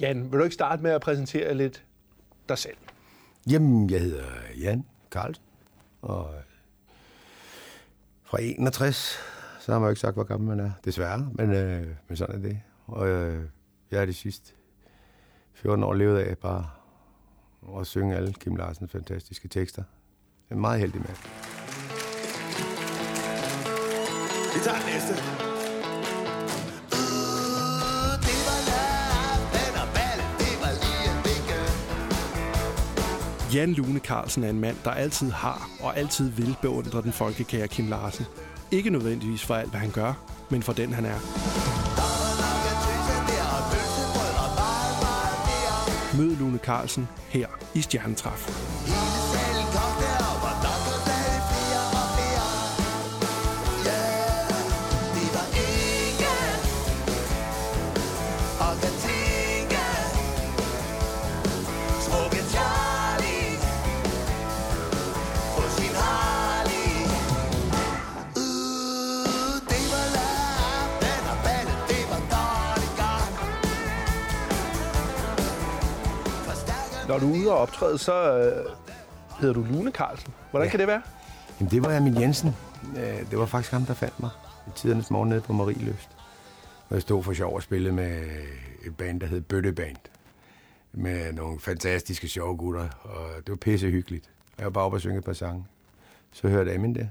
Jan, vil du ikke starte med at præsentere lidt dig selv? Jamen, jeg hedder Jan Carlsen, og fra 61, så har man jo ikke sagt, hvor gammel man er, desværre, men, øh, men sådan er det. Og øh, jeg er de sidste 14 år levet af bare at synge alle Kim Larsens fantastiske tekster. Jeg er meget heldig med. Vi tager den næste. Jan Lune Carlsen er en mand, der altid har og altid vil beundre den folkekære Kim Larsen. Ikke nødvendigvis for alt, hvad han gør, men for den, han er. Mød Lune Carlsen her i Stjernetræf. Når du er ude og optræde, så øh, hedder du Lune Carlsen. Hvordan ja. kan det være? Jamen, det var Amin Jensen. Øh, det var faktisk ham, der fandt mig i tidernes morgen nede på Marieløst. Og jeg stod for sjov og spillede med et band, der hed Bøtte Band. Med nogle fantastiske sjove gutter, og det var pisse hyggeligt. Jeg var bare oppe og synge et par sange. Så hørte Amin det.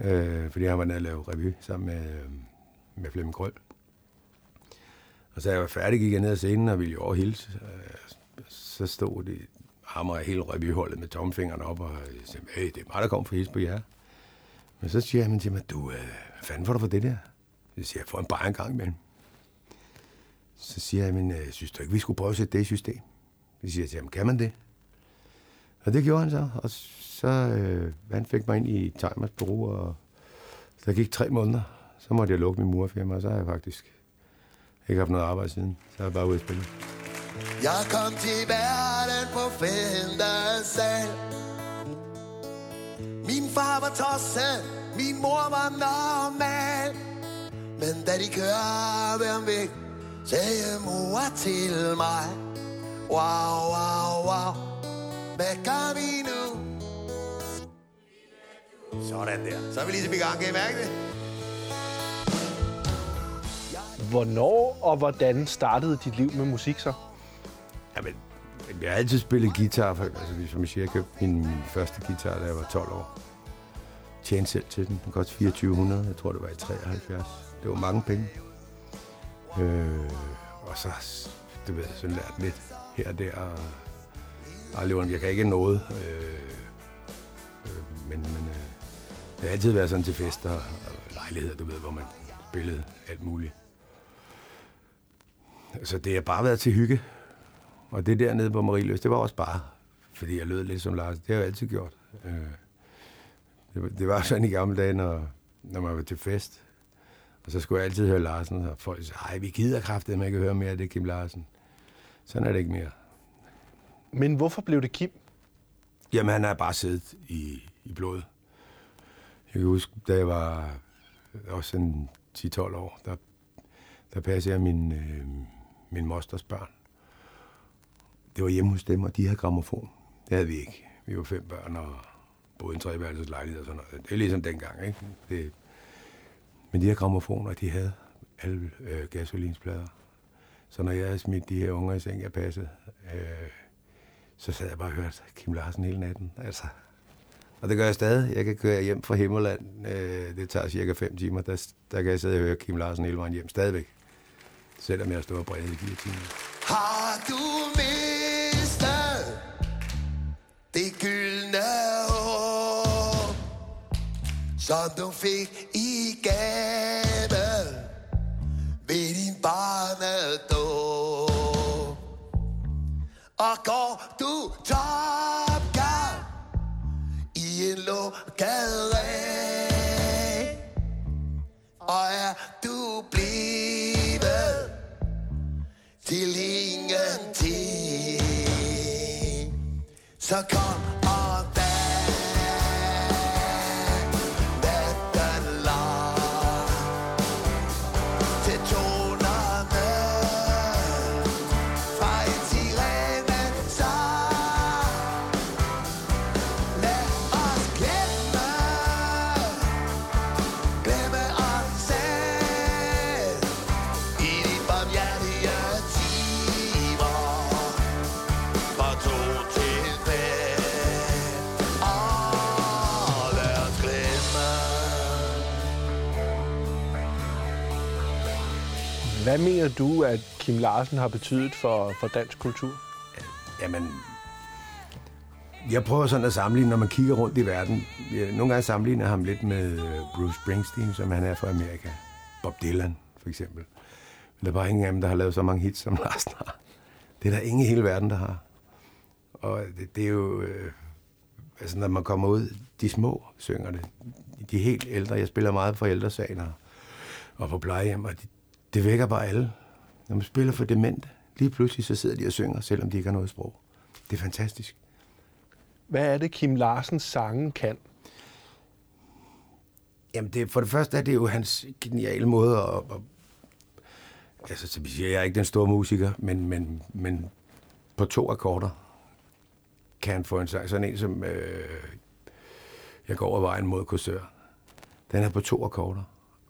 Øh, fordi han var nede og lave revy sammen med, med Flemming Krøl. Og så jeg var færdig, gik jeg ned ad scenen og ville jo overhilse. Øh, så stod det ham og hele revyholdet med tomfingrene op, og øh, sagde, hey, det er mig, der kom for his på jer. Men så siger han til mig, du, øh, hvad fanden får du for det der? Jeg siger jeg, får en bare en gang imellem. Så siger jeg, men øh, synes du ikke, vi skulle prøve at sætte det i system? Så siger jeg til ham, kan man det? Og det gjorde han så, og så øh, han fik mig ind i Timers bureau, og der gik tre måneder. Så måtte jeg lukke min murfirma, og så har jeg faktisk ikke haft noget arbejde siden. Så er jeg bare ude at spille. Jeg kom til verden på sal. Min far var tosset, min mor var normal. Men da de kører hvem væk, sagde mor til mig. Wow, wow, wow, hvad gør vi nu? Sådan der. Så er vi lige i gang, kan I mærke det? Hvornår og hvordan startede dit liv med musik så? Jamen, jeg har altid spillet guitar. For, altså, som jeg siger, jeg købte min, min første guitar, da jeg var 12 år. Tjente selv til den. Den kostede 2400. Jeg tror, det var i 73. Det var mange penge. Øh, og så, det ved jeg, så lært lidt her og der. Og aldrig, jeg kan ikke noget. Øh, øh, men, men øh, det har altid været sådan til fester og lejligheder, du ved, hvor man spillede alt muligt. Så det har bare været til hygge. Og det dernede på Marieløs, det var også bare, fordi jeg lød lidt som Lars. Det har jeg altid gjort. Øh, det, det var sådan i gamle dage, når, når man var til fest. Og så skulle jeg altid høre Larsen, og folk sagde, ej, vi gider kraftigt, man ikke høre mere af det Kim Larsen. Sådan er det ikke mere. Men hvorfor blev det Kim? Jamen, han er bare siddet i, i blodet. Jeg kan huske, da jeg var også en 10-12 år, der, der passede jeg min, øh, min mosters børn. Det var hjemme hos dem, og de havde gramofon. Det havde vi ikke. Vi var fem børn og boede i en treværelses lejlighed og sådan noget. Det er ligesom dengang, ikke? Det, men de her gramofoner, de havde alle øh, gasolinsplader. Så når jeg havde smidt de her unger i seng, jeg passede, øh, så sad jeg bare og hørte Kim Larsen hele natten. Altså. Og det gør jeg stadig. Jeg kan køre hjem fra Himmerland. Øh, det tager cirka 5 timer. Der, der kan jeg sidde og høre Kim Larsen hele vejen hjem. Stadigvæk. Selvom jeg står og brede i fire timer. Har du det gyldne år, som du fik i gave ved din barnedåb? Og går du topgang i en lukket så kom Hvad mener du, at Kim Larsen har betydet for, for dansk kultur? Jamen, jeg prøver sådan at sammenligne, når man kigger rundt i verden. Jeg, nogle gange sammenligner ham lidt med øh, Bruce Springsteen, som han er fra Amerika. Bob Dylan, for eksempel. Men der er bare ingen af dem, der har lavet så mange hits, som Larsen har. Det er der ingen i hele verden, der har. Og det, det er jo... Øh, altså, når man kommer ud, de små synger det. De helt ældre. Jeg spiller meget for ældresaler og, for på plejehjem, og de, det vækker bare alle. Når man spiller for demente, lige pludselig så sidder de og synger, selvom de ikke har noget sprog. Det er fantastisk. Hvad er det, Kim Larsens sange kan? Jamen, det, for det første er det jo hans geniale måde at... at altså, så siger jeg er ikke den store musiker, men, men, men på to akkorder kan han få en sang. Sådan en som øh, Jeg går over vejen mod kursør. Den er på to akkorder,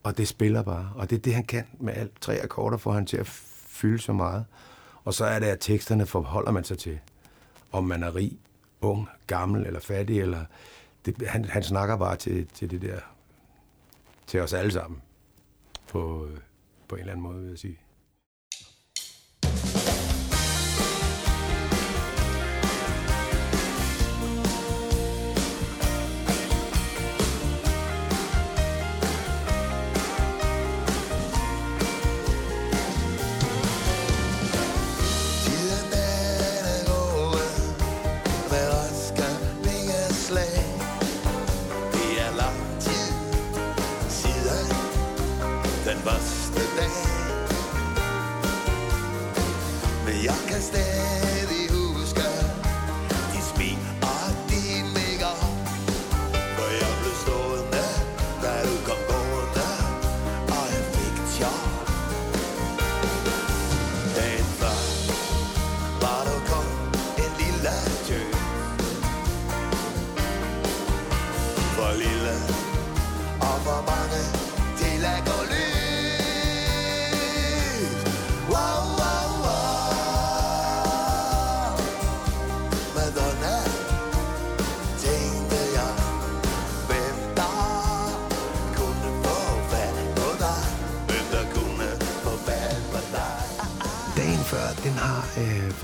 og det spiller bare. Og det er det, han kan med alt. Tre akkorder får han til at fylde så meget. Og så er det, at teksterne forholder man sig til. Om man er rig, ung, gammel eller fattig, eller det, han, han snakker bare til, til det der, til os alle sammen, på, øh, på en eller anden måde, vil jeg sige.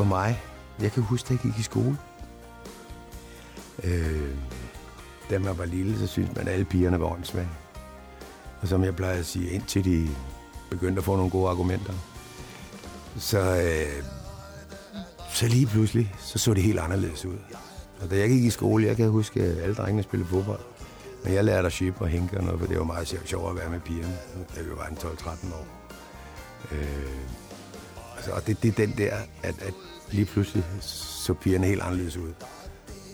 Mig, jeg kan huske, at jeg gik i skole. Øh, da man var lille, så synes man, at alle pigerne var åndssvage. Og som jeg plejer at sige, indtil de begyndte at få nogle gode argumenter, så, øh, så lige pludselig, så så det helt anderledes ud. Og da jeg gik i skole, jeg kan huske, at alle drengene spillede fodbold. Men jeg lærte at ship og hænke og noget, for det var meget sjovt sjovt at være med pigerne, da vi var en 12-13 år. Øh, altså, og det, det er den der, at, at lige pludselig så pigerne helt anderledes ud.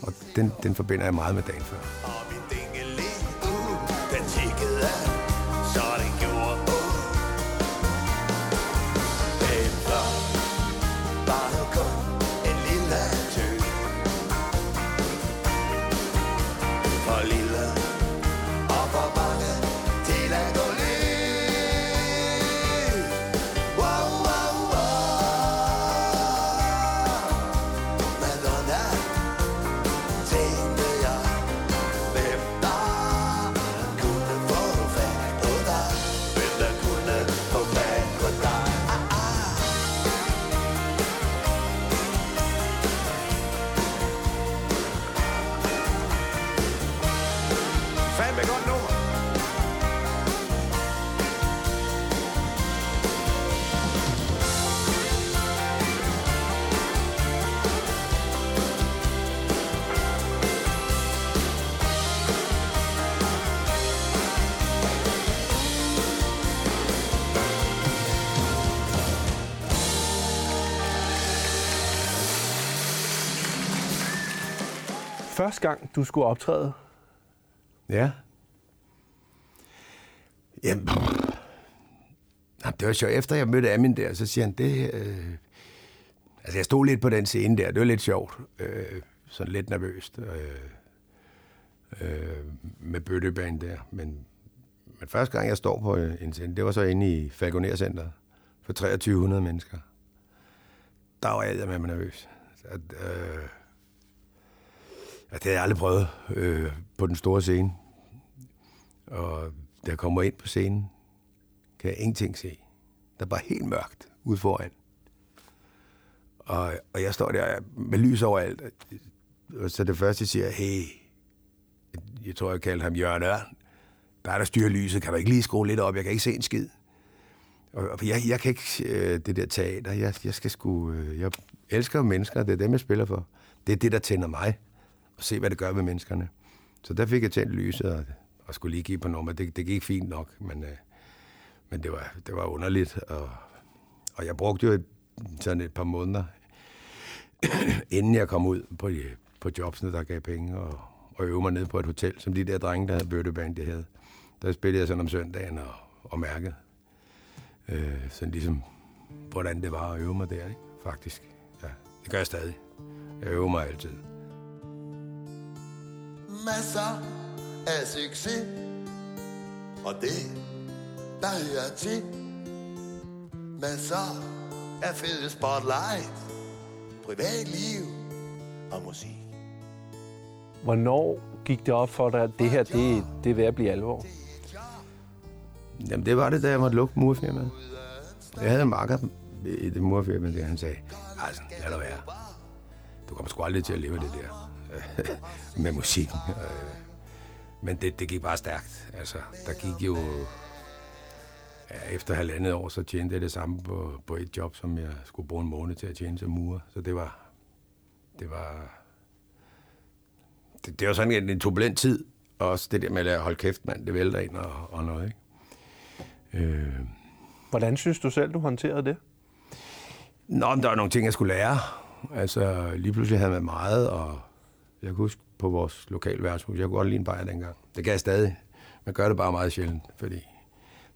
Og den, den forbinder jeg meget med dagen før. Og min dingeling, uh, den tikkede, af. Første gang, du skulle optræde, Ja. Jamen, Jamen, det var sjovt. Efter jeg mødte Amin der, så siger han, det... Øh... Altså, jeg stod lidt på den scene der. Det var lidt sjovt. Øh, sådan lidt nervøst. Øh, øh, med bøtteband der. Men, men første gang, jeg står på en scene, det var så inde i Falconer Center for 2300 mennesker. Der var jeg med nervøs. Så, øh, Ja, det har jeg aldrig prøvet øh, på den store scene. Og da jeg kommer ind på scenen, kan jeg ingenting se. Der var helt mørkt ude foran. Og, og jeg står der med lys overalt. Og så det første, jeg siger, hey, jeg tror, jeg kaldte ham Jørgen Ørn. Der er der styrer lyset. Kan du ikke lige skrue lidt op? Jeg kan ikke se en skid. Og, og jeg, jeg kan ikke øh, det der teater. Jeg, jeg skal sgu... Øh, jeg elsker mennesker, det er dem, jeg spiller for. Det er det, der tænder mig. Og se, hvad det gør med menneskerne. Så der fik jeg tændt lyset og, og skulle lige give på nummer. Det, det gik fint nok, men, øh, men det, var, det var underligt. Og, og jeg brugte jo et, sådan et par måneder, inden jeg kom ud på, øh, på jobsene, der gav penge, og, og øve mig ned på et hotel, som de der drenge, der havde bøtteband, det havde. Der spillede jeg sådan om søndagen og, og mærkede. Øh, sådan ligesom, hvordan det var at øve mig der, ikke? faktisk. Ja, det gør jeg stadig. Jeg øver mig altid. Masser af succes Og det, der hører til Masser af fede spotlight Privatliv og musik Hvornår gik det op for dig, at det her, det, det er ved at blive alvor? Jamen, det var det, da jeg måtte lukke murfirmaet. Jeg havde en marker i det murfirma, der han sagde, altså, lad det være. Du kommer sgu aldrig til at leve det der med musikken. Men det, det gik bare stærkt. Altså, der gik jo... Ja, efter halvandet år, så tjente jeg det samme på, på et job, som jeg skulle bruge en måned til at tjene som murer. Så det var... Det var... Det, det var sådan en, en turbulent tid. Og også det der med at holde kæft, mand, det vælter ind og, og noget, ikke? Øh. Hvordan synes du selv, du håndterede det? Nå, men der var nogle ting, jeg skulle lære. Altså, lige pludselig havde man meget, og jeg kan huske på vores lokale værtshus, jeg kunne godt lide en bajer dengang. Det kan jeg stadig. Man gør det bare meget sjældent, fordi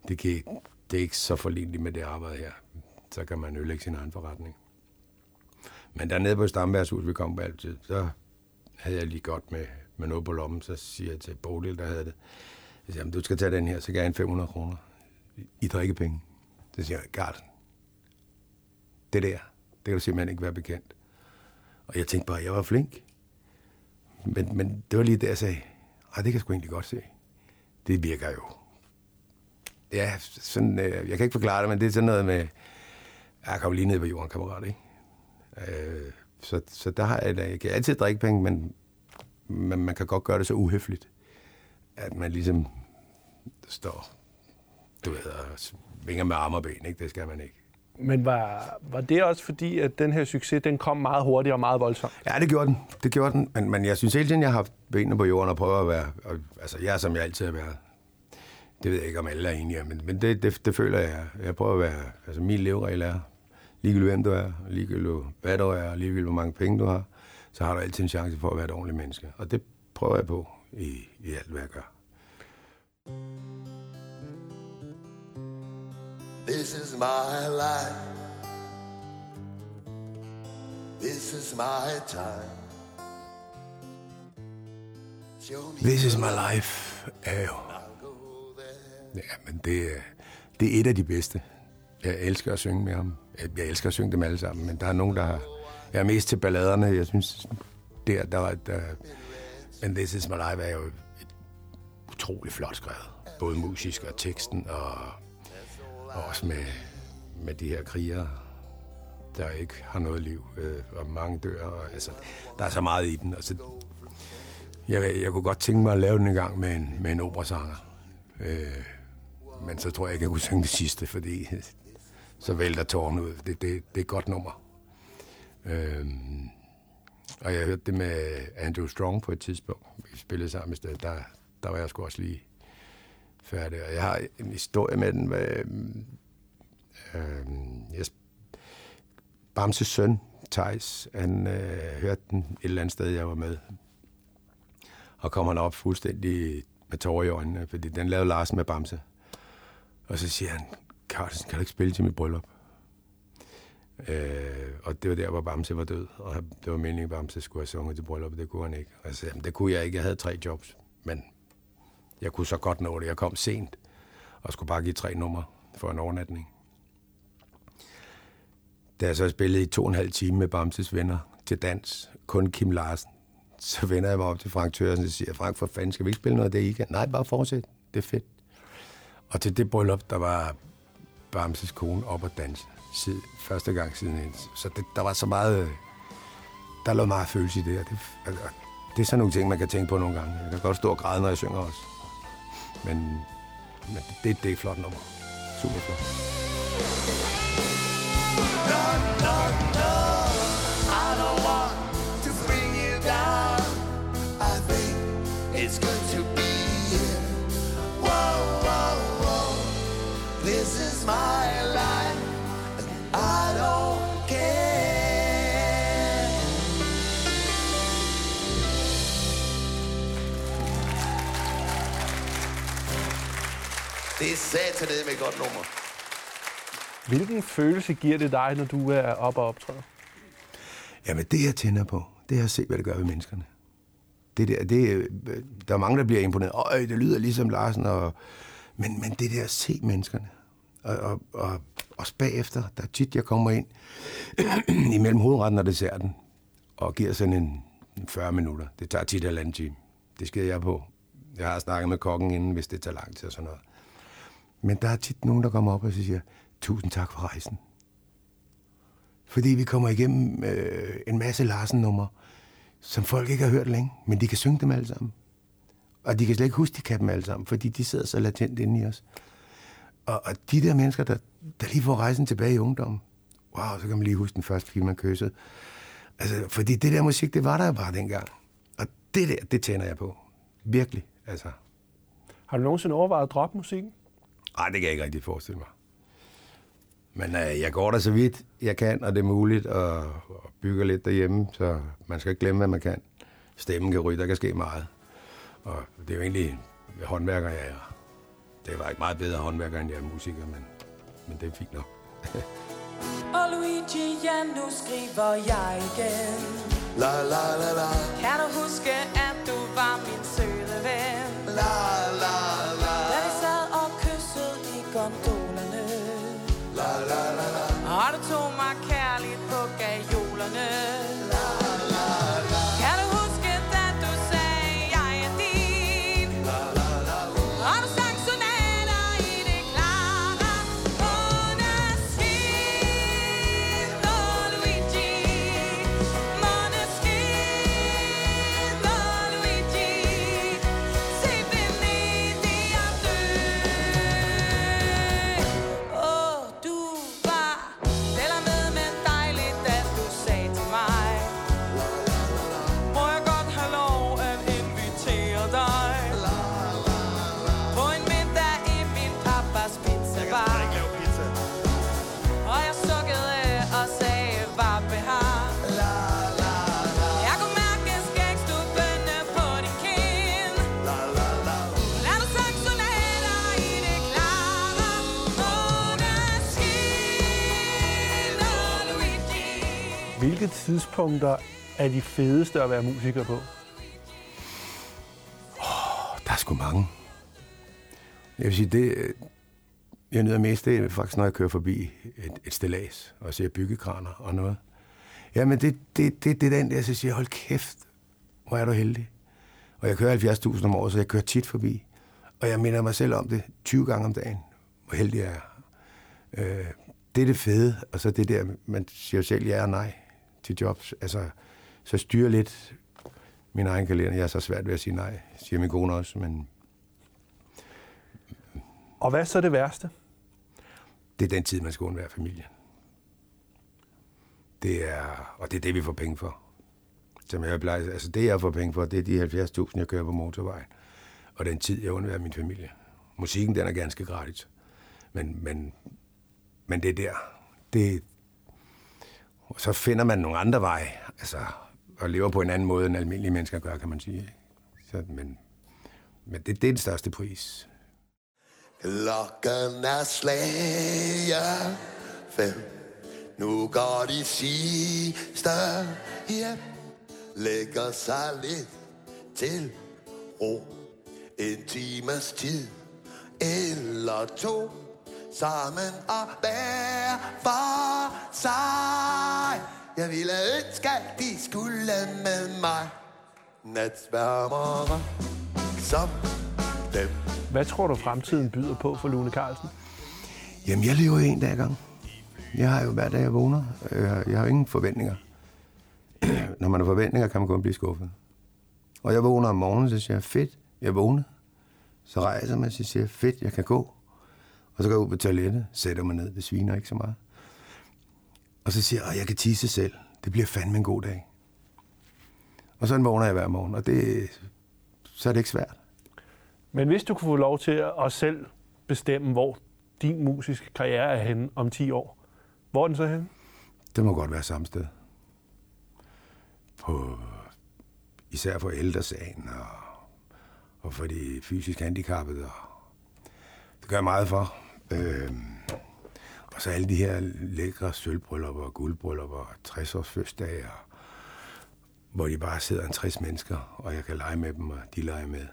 det, kan, det er ikke så forligneligt med det arbejde her. Så kan man ødelægge sin egen forretning. Men dernede på Stamværtshus, vi kom på altid, så havde jeg lige godt med, med noget på lommen. Så siger jeg til Bodil, der havde det, jeg siger, du skal tage den her, så gav jeg en 500 kroner i drikkepenge. Så siger jeg, Garden, det der, det kan du simpelthen ikke være bekendt. Og jeg tænkte bare, at jeg var flink. Men, men det var lige det, jeg sagde, det kan jeg sgu egentlig godt se. Det virker jo. Ja, sådan, øh, jeg kan ikke forklare det, men det er sådan noget med, jeg kommer lige ned på jorden, kammerat, ikke? Øh, så, så der har jeg, jeg kan altid drikke penge, men, men man kan godt gøre det så uhøfligt, at man ligesom står, du ved, og vinger med arme og ben, ikke? Det skal man ikke. Men var, var det også fordi, at den her succes, den kom meget hurtigt og meget voldsomt? Ja, det gjorde den. Det gjorde den. Men, men jeg synes hele tiden, jeg har haft benene på jorden og prøvet at være... Og, altså, jeg er som jeg altid har været. Det ved jeg ikke, om alle er enige men, men det, det, det, føler jeg. Jeg prøver at være... Altså, min leveregel er, ligegyldigt hvem du er, ligegyldigt hvad du er, ligegyldigt hvor mange penge du har, så har du altid en chance for at være et ordentligt menneske. Og det prøver jeg på i, i alt, hvad jeg gør. This is my life. This is my time. This is my life er jo... Ja, men det, det er et af de bedste. Jeg elsker at synge med ham. Jeg elsker at synge dem alle sammen, men der er nogen, der har... Jeg er mest til balladerne. Jeg synes, der, der var... Der, men This is my life er jo et utroligt flot skrevet. Både musisk og teksten og og også med, med de her krigere, der ikke har noget liv, øh, og mange dør. Og, altså, der er så meget i den. Altså, jeg, jeg kunne godt tænke mig at lave den en gang med en, med en operasanger. Øh, men så tror jeg ikke, jeg kunne synge det sidste, fordi så vælter tårnet ud. Det, det, det er et godt nummer. Øh, og jeg hørte det med Andrew Strong på et tidspunkt. Vi spillede sammen i stedet. Der, der var jeg sgu også lige færdig. Og jeg har en historie med den. Med, øh, jeg, Bamses søn, Thijs, han øh, hørte den et eller andet sted, jeg var med. Og kom han op fuldstændig med tårer i øjnene, fordi den lavede Larsen med Bamse. Og så siger han, Carlsen, kan du ikke spille til mit bryllup? Øh, og det var der, hvor Bamse var død, og det var meningen, at Bamse skulle have sunget til bryllup, det kunne han ikke. Og jeg sagde, det kunne jeg ikke, jeg havde tre jobs, men jeg kunne så godt nå det. Jeg kom sent og skulle bare give tre numre for en overnatning. Da jeg så spillede i to og en halv time med Bamses venner til dans, kun Kim Larsen, så vender jeg mig op til Frank Tørsen og siger, Frank, for fanden, skal vi ikke spille noget af det, I kan? Nej, bare fortsæt. Det er fedt. Og til det bryllup, der var Bamses kone op og danse. Sid, første gang siden hendes. Så det, der var så meget... Øh, der lå meget følelse i det, og det, altså, det er sådan nogle ting, man kan tænke på nogle gange. Jeg kan godt stå og græde, når jeg synger også. Men, men det, det er et flot nummer. Super flot. Det er satan med et godt nummer. Hvilken følelse giver det dig, når du er oppe og optræde? Jamen, det jeg tænder på, det er at se, hvad det gør ved menneskerne. Det der, det, øh, der er mange, der bliver imponeret. Øj, det lyder ligesom Larsen. Og, men, men det der at se menneskerne. Og, og, og også bagefter, der er tit, jeg kommer ind imellem hovedretten og desserten, og giver sådan en, en 40 minutter. Det tager tit halvanden time. Det skal jeg på. Jeg har snakket med kokken inden, hvis det tager lang tid og sådan noget. Men der er tit nogen, der kommer op og siger, tusind tak for rejsen. Fordi vi kommer igennem øh, en masse Larsen-numre, som folk ikke har hørt længe, men de kan synge dem alle sammen. Og de kan slet ikke huske, de kan dem alle sammen, fordi de sidder så latent inde i os. Og, og de der mennesker, der, der lige får rejsen tilbage i ungdommen, wow, så kan man lige huske den første film, man kyssede. Altså, fordi det der musik, det var der jo bare dengang. Og det der, det tænder jeg på. Virkelig, altså. Har du nogensinde overvejet at droppe musikken? Nej, det kan jeg ikke rigtig forestille mig. Men øh, jeg går der så vidt jeg kan, og det er muligt, og, og bygger lidt derhjemme, så man skal ikke glemme, hvad man kan. Stemmen kan ryge, der kan ske meget. Og det er jo egentlig håndværker, jeg er. Det var ikke meget bedre håndværker, end jeg er musiker, men, men det er fint nok. Og Luigi, ja, nu skriver jeg igen. La la la la, Kan du Hvilke tidspunkter er de fedeste at være musiker på? Der er sgu mange. Jeg vil sige, det, øh, jeg nyder mest, det er faktisk, når jeg kører forbi et, et stillads og ser byggekraner og noget. Jamen, det, det, det, det er den der, så siger hold kæft, hvor er du heldig. Og jeg kører 70.000 om året, så jeg kører tit forbi. Og jeg minder mig selv om det 20 gange om dagen, hvor heldig jeg er. Øh, det er det fede, og så det der, man siger selv ja og nej til jobs. Altså, så styrer lidt min egen kalender. Jeg er så svært ved at sige nej, siger min kone også, men Og hvad er så det værste? det er den tid, man skal undvære familien. Det er, og det er det, vi får penge for. Som jeg plejer, altså det, jeg får penge for, det er de 70.000, jeg kører på motorvejen. Og den tid, jeg undværer min familie. Musikken, den er ganske gratis. Men, men, men det er der. Det, og så finder man nogle andre veje. Altså, og lever på en anden måde, end almindelige mennesker gør, kan man sige. ikke? Så, men men det, det er den største pris. Klokken er slager fem. Nu går de sidste hjem. Lægger sig lidt til ro. En times tid eller to. Sammen og hver for sig. Jeg ville ønske, at de skulle med mig. Natsværmere som dem. Hvad tror du, fremtiden byder på for Lune Carlsen? Jamen, jeg lever en dag ad gang. Jeg har jo hver dag, jeg vågner. Øh, Jeg har jo ingen forventninger. Når man har forventninger, kan man kun blive skuffet. Og jeg vågner om morgenen, så siger jeg, fedt, jeg vågner. Så rejser man sig og siger, fedt, jeg kan gå. Og så går jeg ud på toilettet, sætter mig ned, det sviner ikke så meget. Og så siger jeg, "Åh, jeg kan tisse selv. Det bliver fandme en god dag. Og sådan vågner jeg hver morgen, og det, så er det ikke svært. Men hvis du kunne få lov til at selv bestemme, hvor din musiske karriere er henne om 10 år, hvor er den så henne? Det må godt være samme sted. På, især for ældresagen og, og for de fysisk handicappede. Og, det gør jeg meget for. Øh, og så alle de her lækre sølvbryllupper og guldbryllupper og 60 års fødselsdage, hvor de bare sidder en 60 mennesker, og jeg kan lege med dem, og de leger med.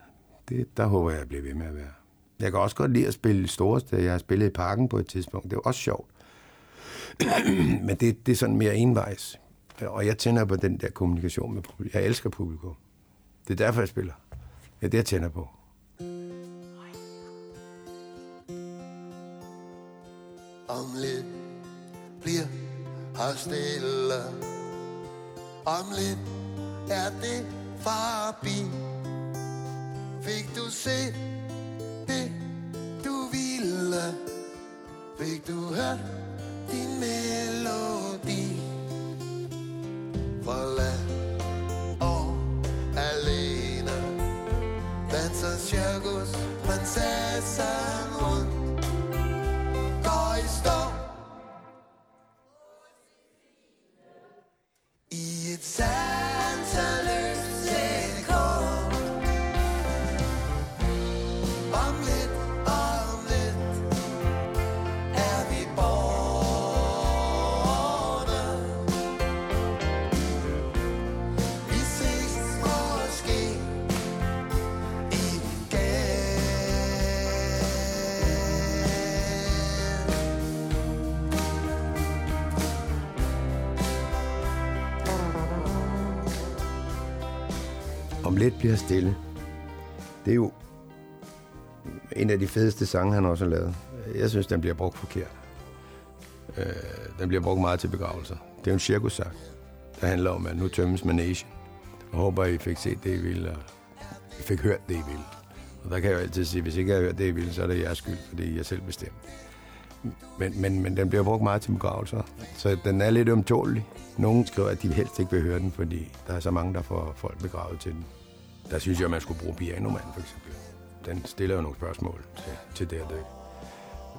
Det, der håber jeg, jeg bliver ved med at være. Jeg kan også godt lide at spille store steder. Jeg har spillet i parken på et tidspunkt. Det var også sjovt. Men det, det er sådan mere envejs. Og jeg tænder på den der kommunikation med publikum. Jeg elsker publikum. Det er derfor, jeg spiller. Det er det, jeg tænder på. Om lidt bliver her stille. Om lidt er det forbi. Fik du se det du ville? Fik du hørt din melodi? Forlad og alene Danser cirkus. Bliver stille. Det er jo en af de fedeste sange, han også har lavet. Jeg synes, den bliver brugt forkert. Øh, den bliver brugt meget til begravelser. Det er jo en cirkussang, der handler om, at nu tømmes managen. Jeg håber, I fik set det, I ville, og I fik hørt det, I ville. Og der kan jeg jo altid sige, hvis ikke jeg har hørt det, I ville, så er det jeres skyld, fordi jeg selv bestemmer. Men, men, men den bliver brugt meget til begravelser, så den er lidt ømtålig. Nogle skriver, at de helst ikke vil høre den, fordi der er så mange, der får folk begravet til den. Der synes jeg, at man skulle bruge pianomand, for eksempel. Den stiller jo nogle spørgsmål til, til det og det.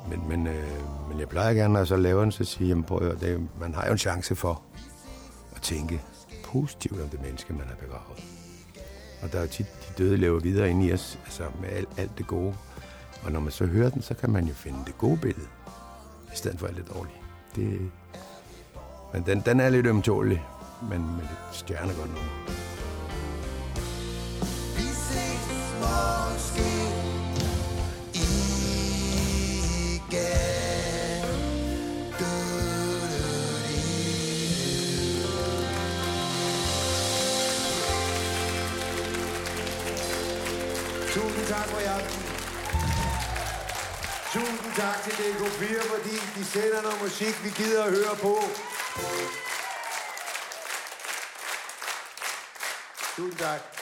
Men, men, øh, men jeg plejer gerne, når jeg så laver den, så siger jeg, prøv at det, man har jo en chance for at tænke positivt om det menneske, man har begravet. Og der er jo tit, de døde lever videre ind i os, altså med alt, alt det gode. Og når man så hører den, så kan man jo finde det gode billede, i stedet for alt det dårlige. Det, men den, den er lidt ømtålig, men med lidt stjernegodt nummer. nok. Tak til DK4, fordi de sender noget musik, vi gider at høre på. Tusind tak.